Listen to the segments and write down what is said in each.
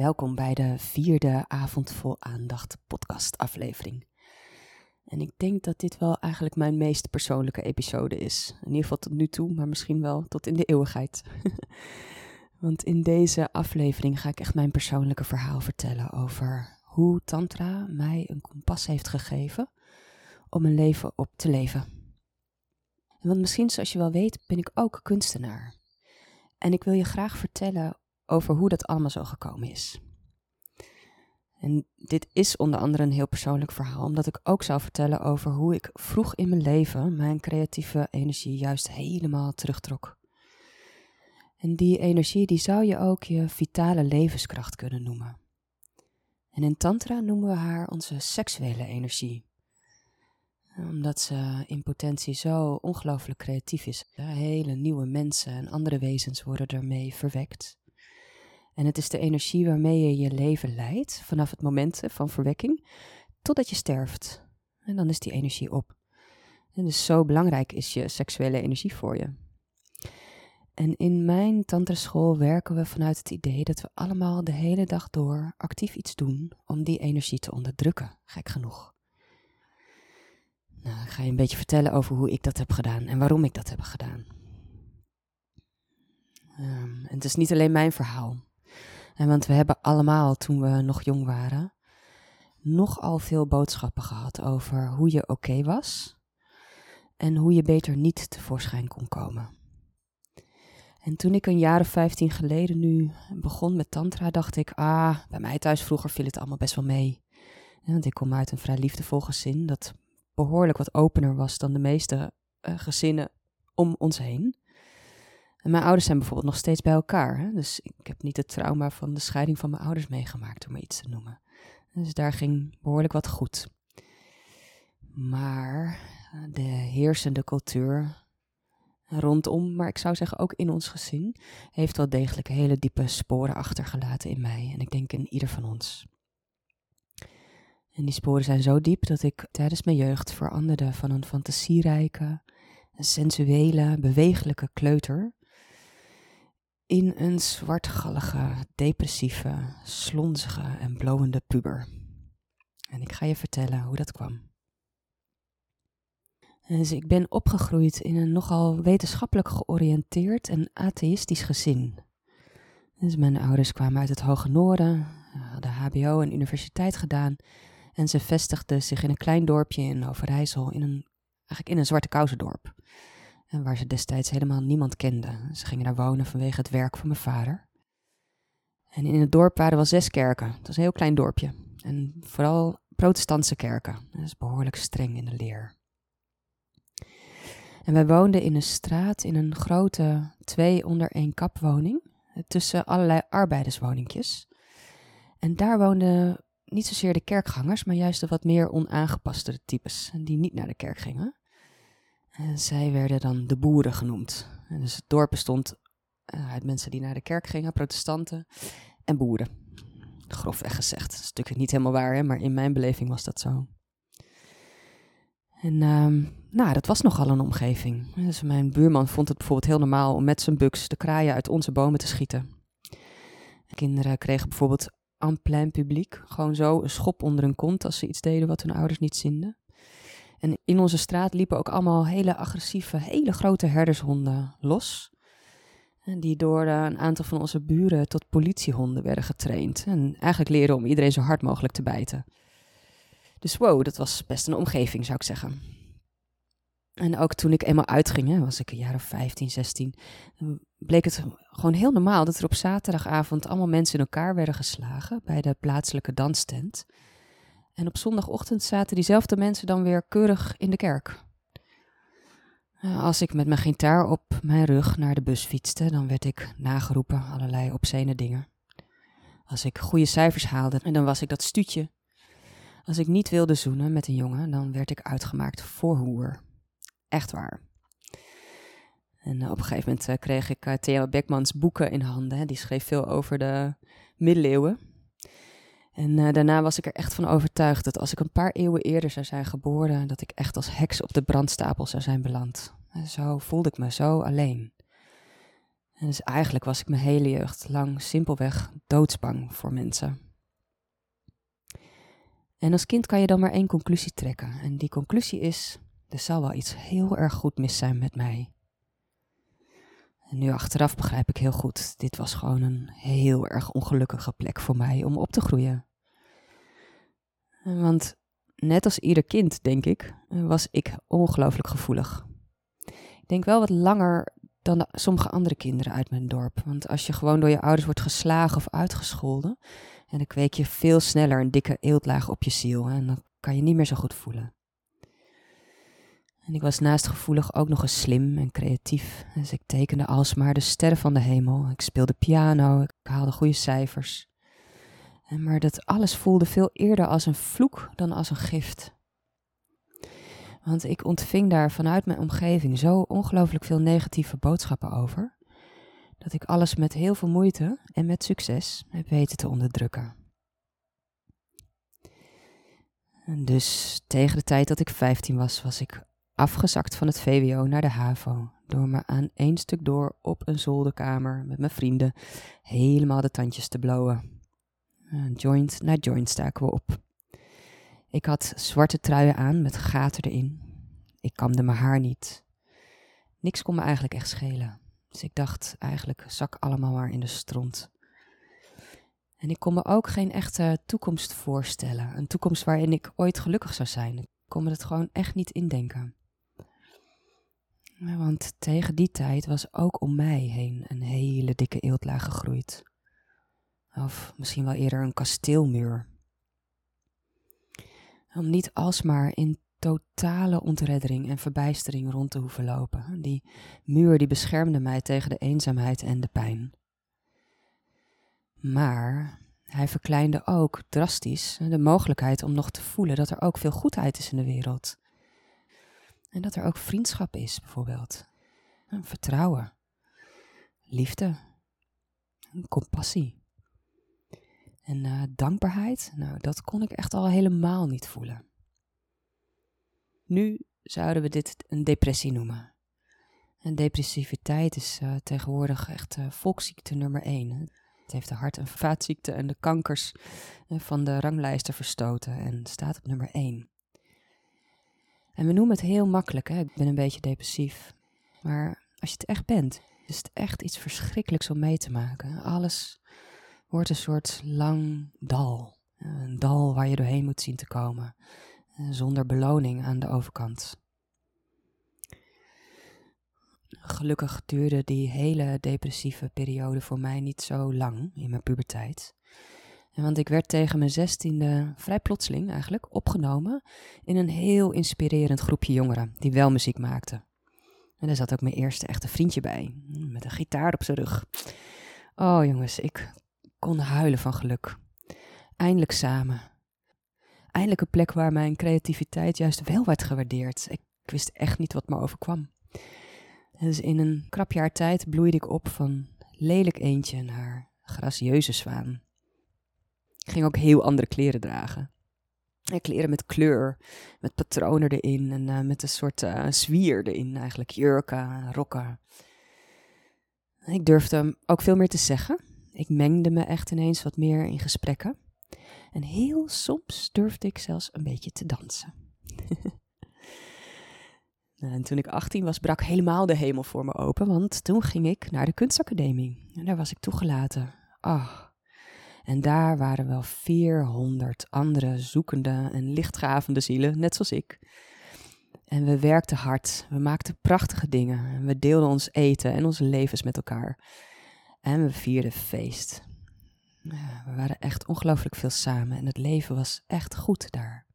Welkom bij de vierde Avond Vol Aandacht podcast aflevering. En ik denk dat dit wel eigenlijk mijn meest persoonlijke episode is. In ieder geval tot nu toe, maar misschien wel tot in de eeuwigheid. Want in deze aflevering ga ik echt mijn persoonlijke verhaal vertellen over hoe Tantra mij een kompas heeft gegeven om een leven op te leven. Want misschien, zoals je wel weet, ben ik ook kunstenaar. En ik wil je graag vertellen over hoe dat allemaal zo gekomen is. En dit is onder andere een heel persoonlijk verhaal, omdat ik ook zal vertellen over hoe ik vroeg in mijn leven mijn creatieve energie juist helemaal terugtrok. En die energie die zou je ook je vitale levenskracht kunnen noemen. En in Tantra noemen we haar onze seksuele energie. Omdat ze in potentie zo ongelooflijk creatief is. Hele nieuwe mensen en andere wezens worden ermee verwekt. En het is de energie waarmee je je leven leidt, vanaf het moment van verwekking, totdat je sterft. En dan is die energie op. En dus zo belangrijk is je seksuele energie voor je. En in mijn tantra werken we vanuit het idee dat we allemaal de hele dag door actief iets doen om die energie te onderdrukken, gek genoeg. Nou, ik ga je een beetje vertellen over hoe ik dat heb gedaan en waarom ik dat heb gedaan. Um, en het is niet alleen mijn verhaal. En want we hebben allemaal, toen we nog jong waren, nogal veel boodschappen gehad over hoe je oké was en hoe je beter niet tevoorschijn kon komen. En toen ik een jaar of vijftien geleden nu begon met tantra, dacht ik, ah, bij mij thuis vroeger viel het allemaal best wel mee. want ik kom uit een vrij liefdevol gezin dat behoorlijk wat opener was dan de meeste uh, gezinnen om ons heen. En mijn ouders zijn bijvoorbeeld nog steeds bij elkaar. Hè? Dus ik heb niet het trauma van de scheiding van mijn ouders meegemaakt, om maar iets te noemen. Dus daar ging behoorlijk wat goed. Maar eh, de heersende cultuur rondom, maar ik zou zeggen ook in ons gezin, heeft wel degelijk hele diepe sporen achtergelaten in mij en ik denk in ieder van ons. En die sporen zijn zo diep dat ik tijdens mijn jeugd veranderde van een fantasierijke, sensuele, bewegelijke kleuter in een zwartgallige, depressieve, slonzige en blowende puber. En ik ga je vertellen hoe dat kwam. Dus ik ben opgegroeid in een nogal wetenschappelijk georiënteerd en atheïstisch gezin. Dus mijn ouders kwamen uit het Hoge Noorden, hadden HBO en universiteit gedaan en ze vestigden zich in een klein dorpje in Overijssel, in een, eigenlijk in een zwarte kouzendorp. En waar ze destijds helemaal niemand kenden. Ze gingen daar wonen vanwege het werk van mijn vader. En in het dorp waren wel zes kerken. Het was een heel klein dorpje. En vooral protestantse kerken. Dat is behoorlijk streng in de leer. En wij woonden in een straat in een grote twee onder één kap woning. Tussen allerlei arbeiderswoningjes. En daar woonden niet zozeer de kerkgangers, maar juist de wat meer onaangepaste types. Die niet naar de kerk gingen. En zij werden dan de boeren genoemd. En dus het dorp bestond uh, uit mensen die naar de kerk gingen, protestanten en boeren. Grofweg gezegd. Dat is natuurlijk niet helemaal waar, hè, maar in mijn beleving was dat zo. En um, nou, dat was nogal een omgeving. Dus mijn buurman vond het bijvoorbeeld heel normaal om met zijn buks de kraaien uit onze bomen te schieten. kinderen kregen bijvoorbeeld en plein publiek gewoon zo een schop onder hun kont als ze iets deden wat hun ouders niet zinden. En in onze straat liepen ook allemaal hele agressieve, hele grote herdershonden los. Die door eh, een aantal van onze buren tot politiehonden werden getraind. En eigenlijk leren om iedereen zo hard mogelijk te bijten. Dus wow, dat was best een omgeving, zou ik zeggen. En ook toen ik eenmaal uitging, hè, was ik een jaar of 15, 16, bleek het gewoon heel normaal dat er op zaterdagavond allemaal mensen in elkaar werden geslagen bij de plaatselijke danstent. En op zondagochtend zaten diezelfde mensen dan weer keurig in de kerk. Eh, als ik met mijn gitaar op mijn rug naar de bus fietste, dan werd ik nageroepen allerlei obscene dingen. Als ik goede cijfers haalde, en dan was ik dat stuutje. Als ik niet wilde zoenen met een jongen, dan werd ik uitgemaakt voor hoer. Echt waar. En eh, op een gegeven moment eh, kreeg ik Thea Beckmans boeken in handen. Die schreef veel over de middeleeuwen. En uh, daarna was ik er echt van overtuigd dat als ik een paar eeuwen eerder zou zijn geboren, dat ik echt als heks op de brandstapel zou zijn beland. En zo voelde ik me zo alleen. En dus eigenlijk was ik mijn hele jeugd lang simpelweg doodsbang voor mensen. En als kind kan je dan maar één conclusie trekken. En die conclusie is: er zal wel iets heel erg goed mis zijn met mij. En nu achteraf begrijp ik heel goed, dit was gewoon een heel erg ongelukkige plek voor mij om op te groeien. Want net als ieder kind, denk ik, was ik ongelooflijk gevoelig. Ik denk wel wat langer dan sommige andere kinderen uit mijn dorp. Want als je gewoon door je ouders wordt geslagen of uitgescholden, en dan kweek je veel sneller een dikke eeltlaag op je ziel en dan kan je niet meer zo goed voelen. En ik was naast gevoelig ook nog eens slim en creatief. Dus ik tekende alsmaar de sterren van de hemel. Ik speelde piano, ik haalde goede cijfers. Maar dat alles voelde veel eerder als een vloek dan als een gift. Want ik ontving daar vanuit mijn omgeving zo ongelooflijk veel negatieve boodschappen over, dat ik alles met heel veel moeite en met succes heb weten te onderdrukken. En dus tegen de tijd dat ik 15 was, was ik afgezakt van het VWO naar de HAVO. Door me aan één stuk door op een zolderkamer met mijn vrienden helemaal de tandjes te blowen. Joint na joint staken we op. Ik had zwarte truien aan met gaten erin. Ik kamde mijn haar niet. Niks kon me eigenlijk echt schelen. Dus ik dacht eigenlijk, zak allemaal maar in de stront. En ik kon me ook geen echte toekomst voorstellen. Een toekomst waarin ik ooit gelukkig zou zijn. Ik kon me dat gewoon echt niet indenken. Want tegen die tijd was ook om mij heen een hele dikke eeltlaag gegroeid. Of misschien wel eerder een kasteelmuur. Om niet alsmaar in totale ontreddering en verbijstering rond te hoeven lopen. Die muur die beschermde mij tegen de eenzaamheid en de pijn. Maar hij verkleinde ook drastisch de mogelijkheid om nog te voelen dat er ook veel goedheid is in de wereld. En dat er ook vriendschap is, bijvoorbeeld. Vertrouwen, liefde, compassie. En uh, dankbaarheid, nou, dat kon ik echt al helemaal niet voelen. Nu zouden we dit een depressie noemen. En depressiviteit is uh, tegenwoordig echt uh, volksziekte nummer één. Het heeft de hart- en vaatziekten en de kankers van de ranglijsten verstoten en staat op nummer één. En we noemen het heel makkelijk, hè? ik ben een beetje depressief. Maar als je het echt bent, is het echt iets verschrikkelijks om mee te maken. Alles wordt een soort lang dal. Een dal waar je doorheen moet zien te komen. Zonder beloning aan de overkant. Gelukkig duurde die hele depressieve periode voor mij niet zo lang in mijn puberteit. Want ik werd tegen mijn zestiende vrij plotseling eigenlijk opgenomen in een heel inspirerend groepje jongeren die wel muziek maakten. En daar zat ook mijn eerste echte vriendje bij, met een gitaar op zijn rug. Oh jongens, ik kon huilen van geluk. Eindelijk samen. Eindelijk een plek waar mijn creativiteit juist wel werd gewaardeerd. Ik wist echt niet wat me overkwam. Dus in een krap jaar tijd bloeide ik op van lelijk eentje naar gracieuze zwaan. Ik ging ook heel andere kleren dragen. kleren met kleur, met patronen erin en uh, met een soort uh, zwier erin eigenlijk, jurken, rokken. Ik durfde ook veel meer te zeggen. Ik mengde me echt ineens wat meer in gesprekken. En heel soms durfde ik zelfs een beetje te dansen. Nou, en toen ik 18 was, brak helemaal de hemel voor me open, want toen ging ik naar de kunstacademie. En daar was ik toegelaten. Ach, en daar waren wel 400 andere zoekende en lichtgavende zielen, net zoals ik. En we werkten hard, we maakten prachtige dingen, en we deelden ons eten en onze levens met elkaar. En we vierden feest. We waren echt ongelooflijk veel samen en het leven was echt goed daar.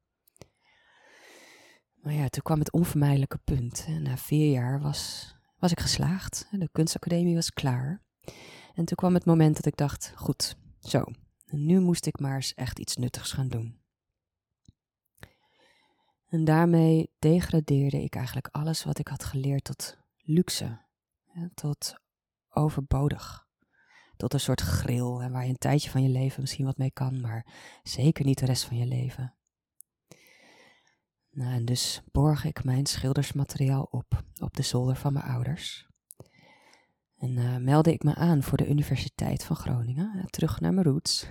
Maar ja, toen kwam het onvermijdelijke punt. Na vier jaar was, was ik geslaagd. De kunstacademie was klaar. En toen kwam het moment dat ik dacht: goed, zo, nu moest ik maar eens echt iets nuttigs gaan doen. En daarmee degradeerde ik eigenlijk alles wat ik had geleerd tot luxe, tot overbodig, tot een soort grill waar je een tijdje van je leven misschien wat mee kan, maar zeker niet de rest van je leven. Nou, en dus borg ik mijn schildersmateriaal op op de zolder van mijn ouders. En uh, meldde ik me aan voor de Universiteit van Groningen, terug naar mijn roots.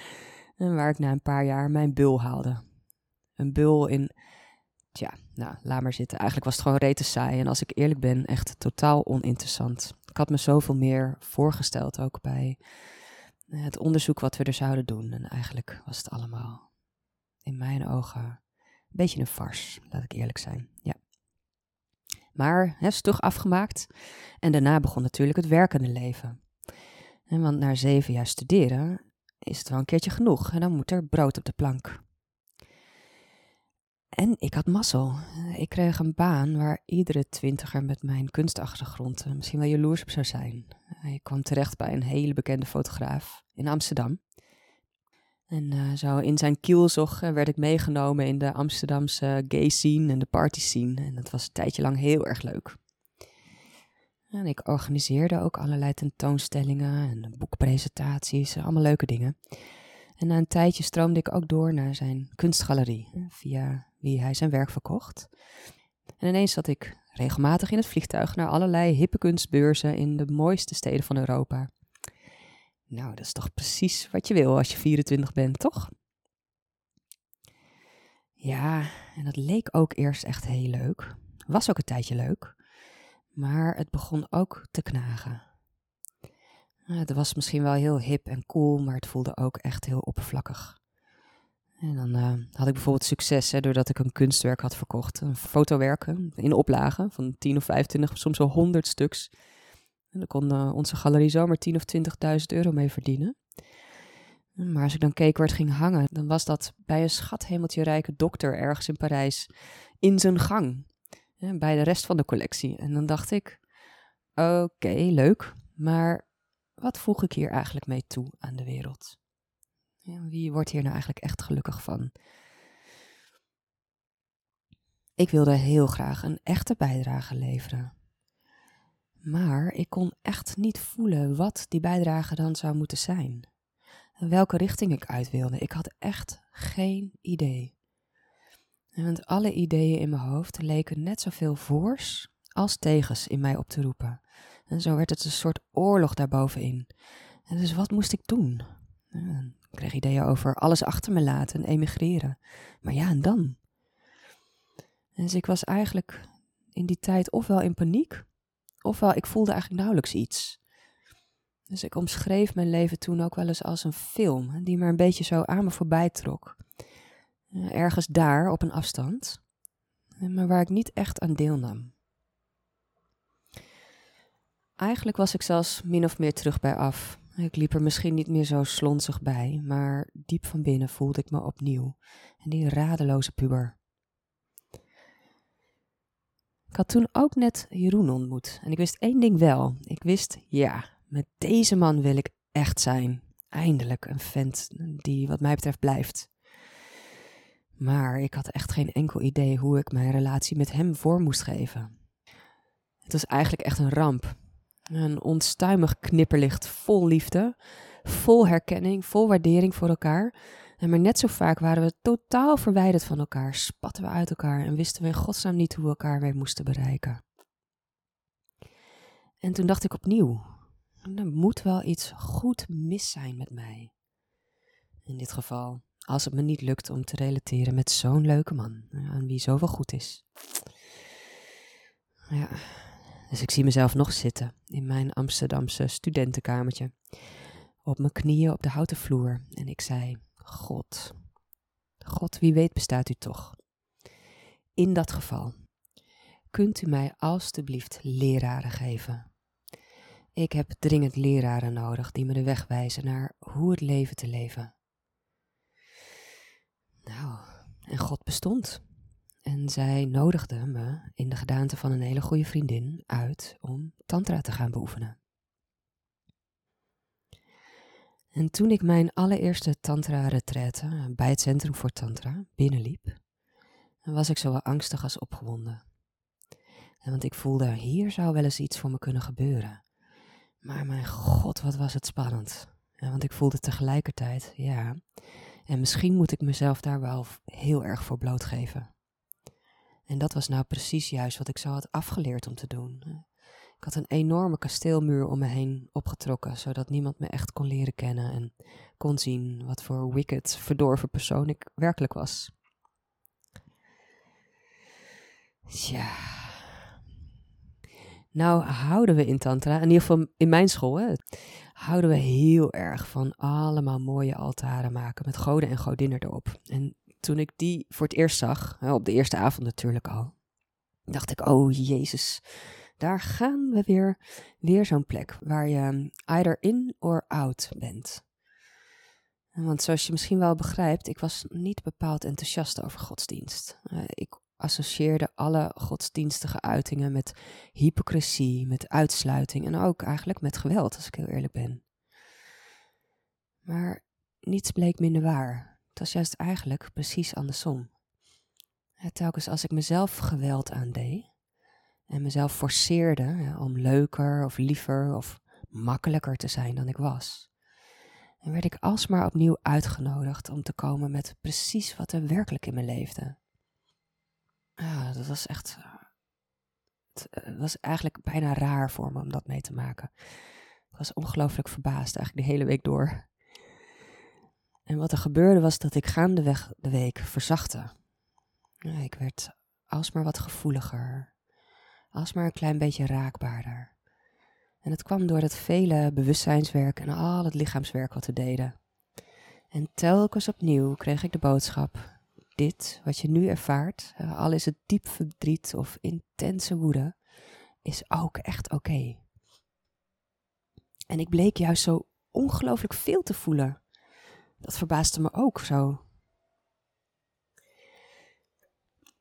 en waar ik na een paar jaar mijn bul haalde. Een bul in, tja, nou, laat maar zitten. Eigenlijk was het gewoon rete saai en als ik eerlijk ben, echt totaal oninteressant. Ik had me zoveel meer voorgesteld ook bij eh, het onderzoek wat we er zouden doen. En eigenlijk was het allemaal in mijn ogen een beetje een farce, laat ik eerlijk zijn. Ja. Maar hè, stug afgemaakt. En daarna begon natuurlijk het werkende leven. En want na zeven jaar studeren is het wel een keertje genoeg. En dan moet er brood op de plank. En ik had mazzel. Ik kreeg een baan waar iedere twintiger met mijn kunstachtergrond misschien wel jaloers op zou zijn. Ik kwam terecht bij een hele bekende fotograaf in Amsterdam. En uh, zo in zijn kielzog werd ik meegenomen in de Amsterdamse gay scene en de party scene. En dat was een tijdje lang heel erg leuk. En ik organiseerde ook allerlei tentoonstellingen en boekpresentaties, allemaal leuke dingen. En na een tijdje stroomde ik ook door naar zijn kunstgalerie, via wie hij zijn werk verkocht. En ineens zat ik regelmatig in het vliegtuig naar allerlei hippe kunstbeurzen in de mooiste steden van Europa. Nou, dat is toch precies wat je wil als je 24 bent, toch? Ja, en dat leek ook eerst echt heel leuk. Was ook een tijdje leuk. Maar het begon ook te knagen. Het was misschien wel heel hip en cool, maar het voelde ook echt heel oppervlakkig. En dan uh, had ik bijvoorbeeld succes hè, doordat ik een kunstwerk had verkocht. Een fotowerken in oplagen van 10 of 25, soms wel 100 stuks. En daar kon uh, onze galerie zomaar 10 of 20.000 euro mee verdienen. Maar als ik dan keek waar het ging hangen, dan was dat bij een schathemeltje rijke dokter ergens in Parijs in zijn gang. Hè, bij de rest van de collectie. En dan dacht ik, oké, leuk, maar wat voeg ik hier eigenlijk mee toe aan de wereld? Wie wordt hier nou eigenlijk echt gelukkig van? Ik wilde heel graag een echte bijdrage leveren. Maar ik kon echt niet voelen wat die bijdrage dan zou moeten zijn. Welke richting ik uit wilde. Ik had echt geen idee. Want alle ideeën in mijn hoofd leken net zoveel voors als tegens in mij op te roepen. En zo werd het een soort oorlog daarbovenin. En dus wat moest ik doen? Ik kreeg ideeën over alles achter me laten en emigreren. Maar ja, en dan? Dus ik was eigenlijk in die tijd ofwel in paniek, ofwel ik voelde eigenlijk nauwelijks iets. Dus ik omschreef mijn leven toen ook wel eens als een film, die maar een beetje zo aan me voorbij trok. Ergens daar op een afstand, maar waar ik niet echt aan deelnam. Eigenlijk was ik zelfs min of meer terug bij af. Ik liep er misschien niet meer zo slonzig bij, maar diep van binnen voelde ik me opnieuw. En die radeloze puber. Ik had toen ook net Jeroen ontmoet. En ik wist één ding wel. Ik wist, ja, met deze man wil ik echt zijn. Eindelijk een vent die wat mij betreft blijft. Maar ik had echt geen enkel idee hoe ik mijn relatie met hem voor moest geven. Het was eigenlijk echt een ramp. Een onstuimig knipperlicht vol liefde, vol herkenning, vol waardering voor elkaar. En maar net zo vaak waren we totaal verwijderd van elkaar, spatten we uit elkaar en wisten we in godsnaam niet hoe we elkaar weer moesten bereiken. En toen dacht ik opnieuw, er moet wel iets goed mis zijn met mij. In dit geval, als het me niet lukt om te relateren met zo'n leuke man, aan wie zoveel goed is. Ja, dus ik zie mezelf nog zitten in mijn Amsterdamse studentenkamertje, op mijn knieën op de houten vloer. En ik zei: God, God, wie weet bestaat u toch? In dat geval, kunt u mij alstublieft leraren geven? Ik heb dringend leraren nodig die me de weg wijzen naar hoe het leven te leven. Nou, en God bestond. En zij nodigde me in de gedaante van een hele goede vriendin uit om tantra te gaan beoefenen. En toen ik mijn allereerste tantra-retraite bij het Centrum voor Tantra binnenliep, was ik zowel angstig als opgewonden. En want ik voelde, hier zou wel eens iets voor me kunnen gebeuren. Maar mijn god, wat was het spannend. En want ik voelde tegelijkertijd, ja, en misschien moet ik mezelf daar wel heel erg voor blootgeven. En dat was nou precies juist wat ik zo had afgeleerd om te doen. Ik had een enorme kasteelmuur om me heen opgetrokken, zodat niemand me echt kon leren kennen en kon zien wat voor wicked, verdorven persoon ik werkelijk was. Tja. Nou houden we in Tantra, in ieder geval in mijn school, hè, houden we heel erg van allemaal mooie altaren maken met goden en godinnen erop. En toen ik die voor het eerst zag, op de eerste avond natuurlijk al, dacht ik, oh Jezus, daar gaan we weer. Weer zo'n plek waar je either in or out bent. Want zoals je misschien wel begrijpt, ik was niet bepaald enthousiast over godsdienst. Uh, ik associeerde alle godsdienstige uitingen met hypocrisie, met uitsluiting en ook eigenlijk met geweld, als ik heel eerlijk ben. Maar niets bleek minder waar. Het was juist eigenlijk precies andersom. Telkens als ik mezelf geweld aandeed en mezelf forceerde om leuker of liever of makkelijker te zijn dan ik was, en werd ik alsmaar opnieuw uitgenodigd om te komen met precies wat er werkelijk in me leefde. Ah, dat was echt. Het eh, was eigenlijk bijna raar voor me om dat mee te maken. Ik was ongelooflijk verbaasd, eigenlijk de hele week door. En wat er gebeurde was dat ik gaandeweg de week verzachtte. Ik werd alsmaar wat gevoeliger, alsmaar een klein beetje raakbaarder. En het kwam door het vele bewustzijnswerk en al het lichaamswerk wat we deden. En telkens opnieuw kreeg ik de boodschap: dit wat je nu ervaart, al is het diep verdriet of intense woede, is ook echt oké. En ik bleek juist zo ongelooflijk veel te voelen. Dat verbaasde me ook zo.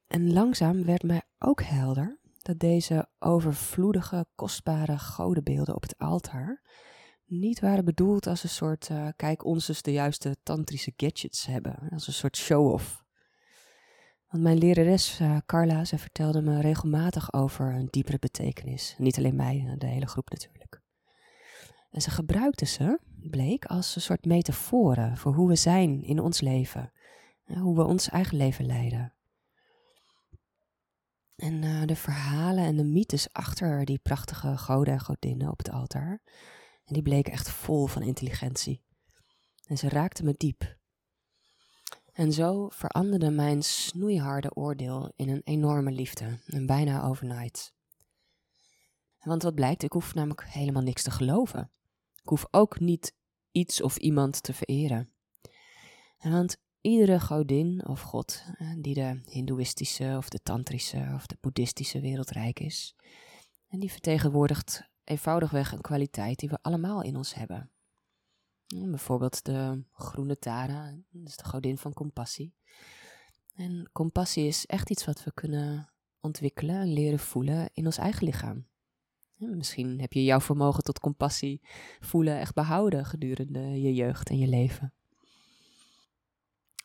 En langzaam werd mij ook helder dat deze overvloedige, kostbare godenbeelden op het altaar niet waren bedoeld als een soort, uh, kijk ons eens de juiste tantrische gadgets hebben, als een soort show-off. Want mijn lerares uh, Carla, ze vertelde me regelmatig over een diepere betekenis. Niet alleen mij, eh, de hele groep natuurlijk. En ze gebruikte ze, bleek, als een soort metaforen voor hoe we zijn in ons leven. Hoe we ons eigen leven leiden. En uh, de verhalen en de mythes achter die prachtige goden en godinnen op het altaar, en die bleken echt vol van intelligentie. En ze raakten me diep. En zo veranderde mijn snoeiharde oordeel in een enorme liefde, en bijna overnight. Want wat blijkt, ik hoef namelijk helemaal niks te geloven. Ik hoef ook niet iets of iemand te vereren. Want iedere godin of god eh, die de hindoeïstische of de tantrische of de boeddhistische wereld rijk is, en die vertegenwoordigt eenvoudigweg een kwaliteit die we allemaal in ons hebben. Bijvoorbeeld de groene Tara, dat is de godin van compassie. En compassie is echt iets wat we kunnen ontwikkelen en leren voelen in ons eigen lichaam. Misschien heb je jouw vermogen tot compassie voelen echt behouden gedurende je jeugd en je leven.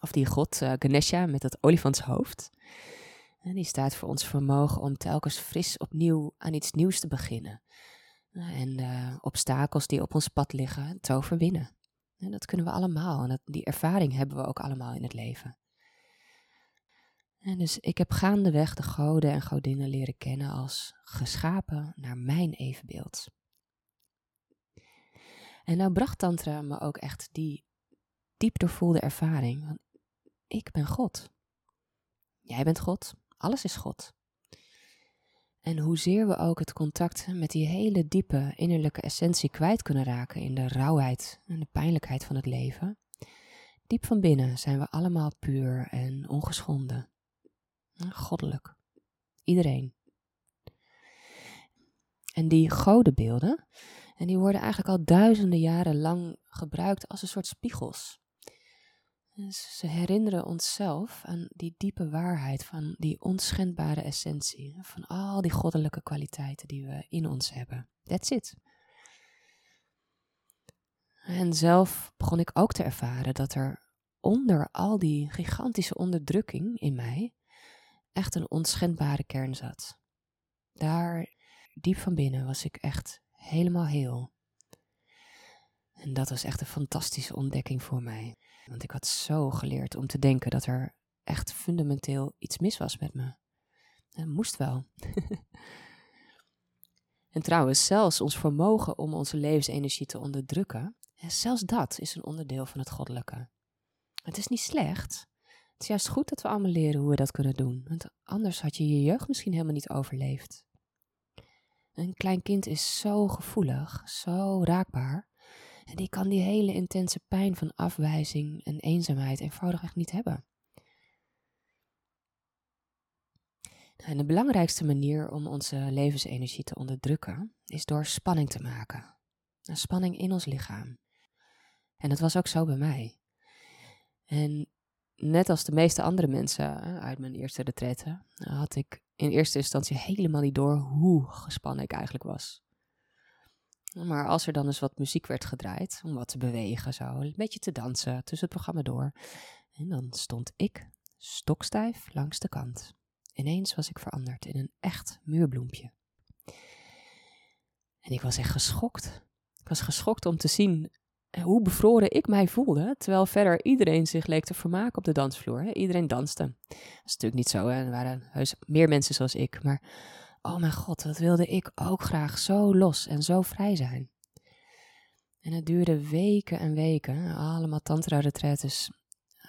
Of die god uh, Ganesha met dat olifantshoofd. En die staat voor ons vermogen om telkens fris opnieuw aan iets nieuws te beginnen. En de obstakels die op ons pad liggen te overwinnen. En dat kunnen we allemaal en dat, die ervaring hebben we ook allemaal in het leven. En dus ik heb gaandeweg de goden en godinnen leren kennen als geschapen naar mijn evenbeeld. En nou bracht Tantra me ook echt die diep doorvoelde ervaring. Want ik ben God. Jij bent God. Alles is God. En hoezeer we ook het contact met die hele diepe innerlijke essentie kwijt kunnen raken in de rauwheid en de pijnlijkheid van het leven, diep van binnen zijn we allemaal puur en ongeschonden. Goddelijk. Iedereen. En die godenbeelden, en die worden eigenlijk al duizenden jaren lang gebruikt als een soort spiegels. Ze herinneren onszelf aan die diepe waarheid van die onschendbare essentie, van al die goddelijke kwaliteiten die we in ons hebben. That's it. En zelf begon ik ook te ervaren dat er onder al die gigantische onderdrukking in mij echt een onschendbare kern zat. Daar, diep van binnen, was ik echt helemaal heel. En dat was echt een fantastische ontdekking voor mij. Want ik had zo geleerd om te denken dat er echt fundamenteel iets mis was met me. Het moest wel. En trouwens, zelfs ons vermogen om onze levensenergie te onderdrukken, zelfs dat is een onderdeel van het goddelijke. Het is niet slecht. Het is juist goed dat we allemaal leren hoe we dat kunnen doen, want anders had je je jeugd misschien helemaal niet overleefd. Een klein kind is zo gevoelig, zo raakbaar, en die kan die hele intense pijn van afwijzing en eenzaamheid eenvoudigweg niet hebben. En de belangrijkste manier om onze levensenergie te onderdrukken is door spanning te maken. Een spanning in ons lichaam. En dat was ook zo bij mij. En net als de meeste andere mensen uit mijn eerste retraite, had ik in eerste instantie helemaal niet door hoe gespannen ik eigenlijk was. Maar als er dan eens wat muziek werd gedraaid, om wat te bewegen, zo, een beetje te dansen tussen het programma door, en dan stond ik stokstijf langs de kant. Ineens was ik veranderd in een echt muurbloempje. En ik was echt geschokt. Ik was geschokt om te zien hoe bevroren ik mij voelde, terwijl verder iedereen zich leek te vermaken op de dansvloer. Iedereen danste. Dat is natuurlijk niet zo, hè? er waren heus meer mensen zoals ik, maar oh mijn god, wat wilde ik ook graag zo los en zo vrij zijn. En het duurde weken en weken, allemaal tantra-retretes,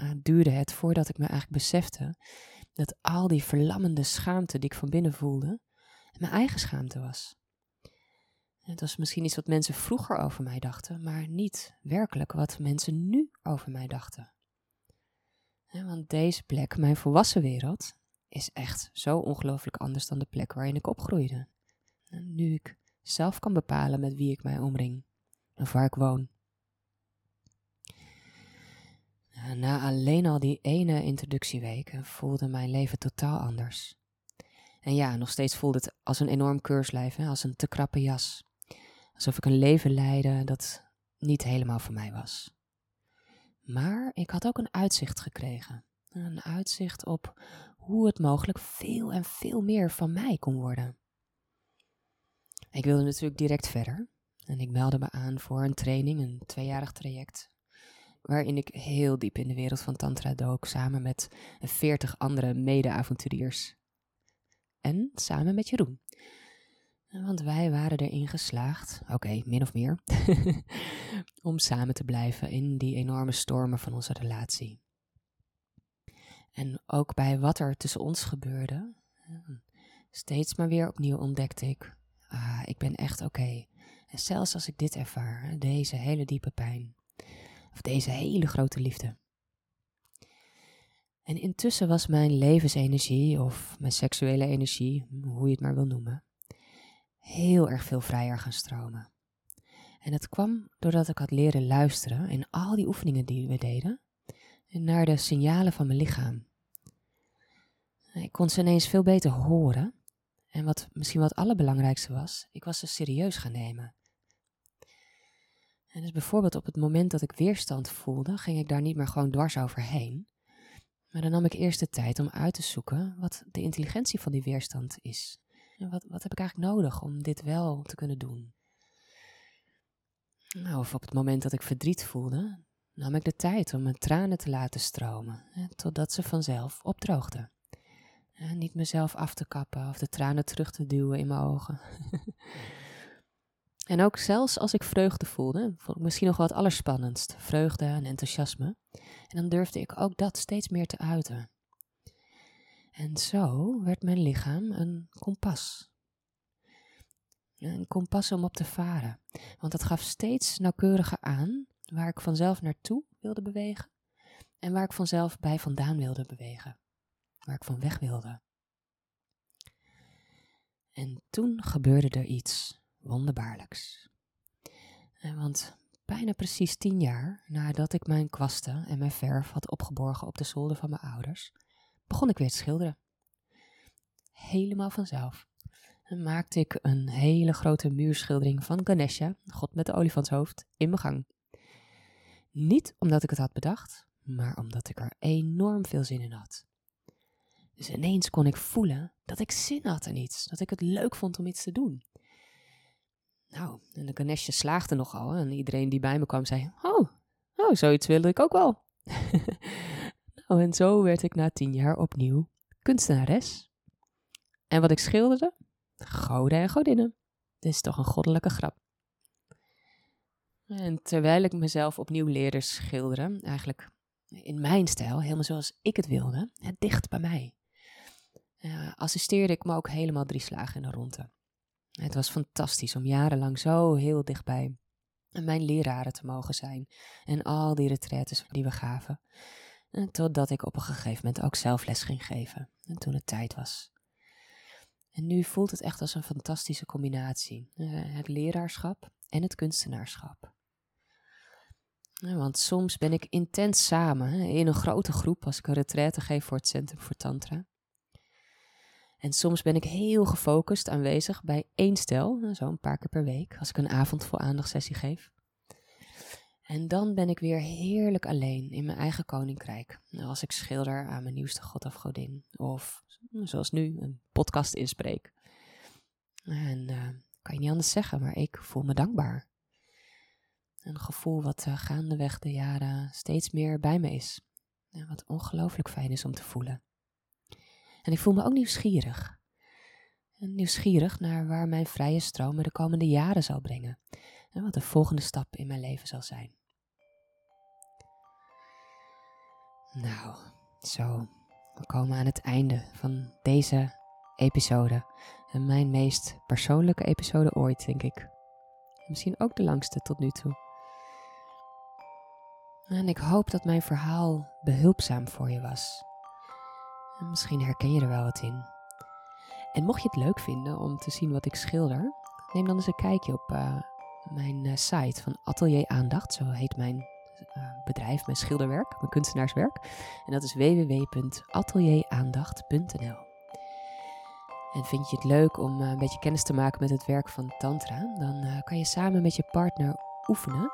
uh, duurde het voordat ik me eigenlijk besefte dat al die verlammende schaamte die ik van binnen voelde, mijn eigen schaamte was. Het was misschien iets wat mensen vroeger over mij dachten, maar niet werkelijk wat mensen nu over mij dachten. Want deze plek, mijn volwassen wereld, is echt zo ongelooflijk anders dan de plek waarin ik opgroeide. nu ik zelf kan bepalen met wie ik mij omring en waar ik woon. Na alleen al die ene introductieweken voelde mijn leven totaal anders. En ja, nog steeds voelde het als een enorm keurslijf, als een te krappe jas. Alsof ik een leven leidde dat niet helemaal voor mij was. Maar ik had ook een uitzicht gekregen. Een uitzicht op hoe het mogelijk veel en veel meer van mij kon worden. Ik wilde natuurlijk direct verder. En ik meldde me aan voor een training, een tweejarig traject. Waarin ik heel diep in de wereld van Tantra dook, samen met veertig andere mede-avonturiers. En samen met Jeroen. Want wij waren erin geslaagd, oké, min of meer, om samen te blijven in die enorme stormen van onze relatie. En ook bij wat er tussen ons gebeurde, steeds maar weer opnieuw ontdekte ik, ah, ik ben echt oké. En zelfs als ik dit ervaar, deze hele diepe pijn, of deze hele grote liefde. En intussen was mijn levensenergie, of mijn seksuele energie, hoe je het maar wil noemen, heel erg veel vrijer gaan stromen. En het kwam doordat ik had leren luisteren in al die oefeningen die we deden, naar de signalen van mijn lichaam. Ik kon ze ineens veel beter horen. En wat misschien wat het allerbelangrijkste was, ik was ze serieus gaan nemen. En dus bijvoorbeeld op het moment dat ik weerstand voelde, ging ik daar niet meer gewoon dwars overheen. Maar dan nam ik eerst de tijd om uit te zoeken wat de intelligentie van die weerstand is. Wat, wat heb ik eigenlijk nodig om dit wel te kunnen doen? Nou, of op het moment dat ik verdriet voelde, nam ik de tijd om mijn tranen te laten stromen, hè, totdat ze vanzelf opdroogden. En niet mezelf af te kappen of de tranen terug te duwen in mijn ogen. en ook zelfs als ik vreugde voelde, vond ik misschien nog wel het allerspannendst, vreugde en enthousiasme. En dan durfde ik ook dat steeds meer te uiten. En zo werd mijn lichaam een kompas. Een kompas om op te varen, want dat gaf steeds nauwkeuriger aan waar ik vanzelf naartoe wilde bewegen en waar ik vanzelf bij vandaan wilde bewegen, waar ik van weg wilde. En toen gebeurde er iets wonderbaarlijks. Want bijna precies tien jaar nadat ik mijn kwasten en mijn verf had opgeborgen op de zolder van mijn ouders, begon ik weer te schilderen. Helemaal vanzelf. En maakte ik een hele grote muurschildering van Ganesha, God met de olifantshoofd, in mijn gang. Niet omdat ik het had bedacht, maar omdat ik er enorm veel zin in had. Dus ineens kon ik voelen dat ik zin had in iets, dat ik het leuk vond om iets te doen. Nou, en de Ganesha slaagde nogal en iedereen die bij me kwam zei, oh, oh zoiets wilde ik ook wel. nou, en zo werd ik na tien jaar opnieuw kunstenares. En wat ik schilderde? Goden en godinnen. Dit is toch een goddelijke grap. En terwijl ik mezelf opnieuw leerde schilderen, eigenlijk in mijn stijl, helemaal zoals ik het wilde, dicht bij mij, uh, assisteerde ik me ook helemaal drie slagen in de ronde. Het was fantastisch om jarenlang zo heel dichtbij mijn leraren te mogen zijn en al die retretes die we gaven. En totdat ik op een gegeven moment ook zelf les ging geven, en toen het tijd was. En nu voelt het echt als een fantastische combinatie: uh, het leraarschap en het kunstenaarschap. Want soms ben ik intens samen in een grote groep als ik een retraite geef voor het Centrum voor Tantra. En soms ben ik heel gefocust aanwezig bij één stel, zo een paar keer per week, als ik een avond vol aandachtsessie geef. En dan ben ik weer heerlijk alleen in mijn eigen koninkrijk. Als ik schilder aan mijn nieuwste god of godin. Of zoals nu, een podcast inspreek. En uh, kan je niet anders zeggen, maar ik voel me dankbaar. Een gevoel wat uh, gaandeweg de jaren steeds meer bij me is. En wat ongelooflijk fijn is om te voelen. En ik voel me ook nieuwsgierig. Nieuwsgierig naar waar mijn vrije stroom me de komende jaren zal brengen. En wat de volgende stap in mijn leven zal zijn. Nou, zo. We komen aan het einde van deze episode. En mijn meest persoonlijke episode ooit, denk ik. Misschien ook de langste tot nu toe. En ik hoop dat mijn verhaal behulpzaam voor je was. En misschien herken je er wel wat in. En mocht je het leuk vinden om te zien wat ik schilder, neem dan eens een kijkje op uh, mijn uh, site van Atelier Aandacht. Zo heet mijn bedrijf, mijn schilderwerk, mijn kunstenaarswerk. En dat is www.atelieraandacht.nl. En vind je het leuk om een beetje kennis te maken met het werk van Tantra, dan kan je samen met je partner oefenen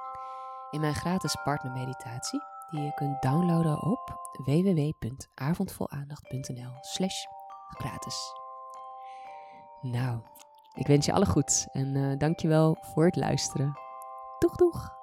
in mijn gratis partnermeditatie, die je kunt downloaden op www.avondvolaandacht.nl slash gratis. Nou, ik wens je alle goeds en uh, dankjewel voor het luisteren. Doeg doeg!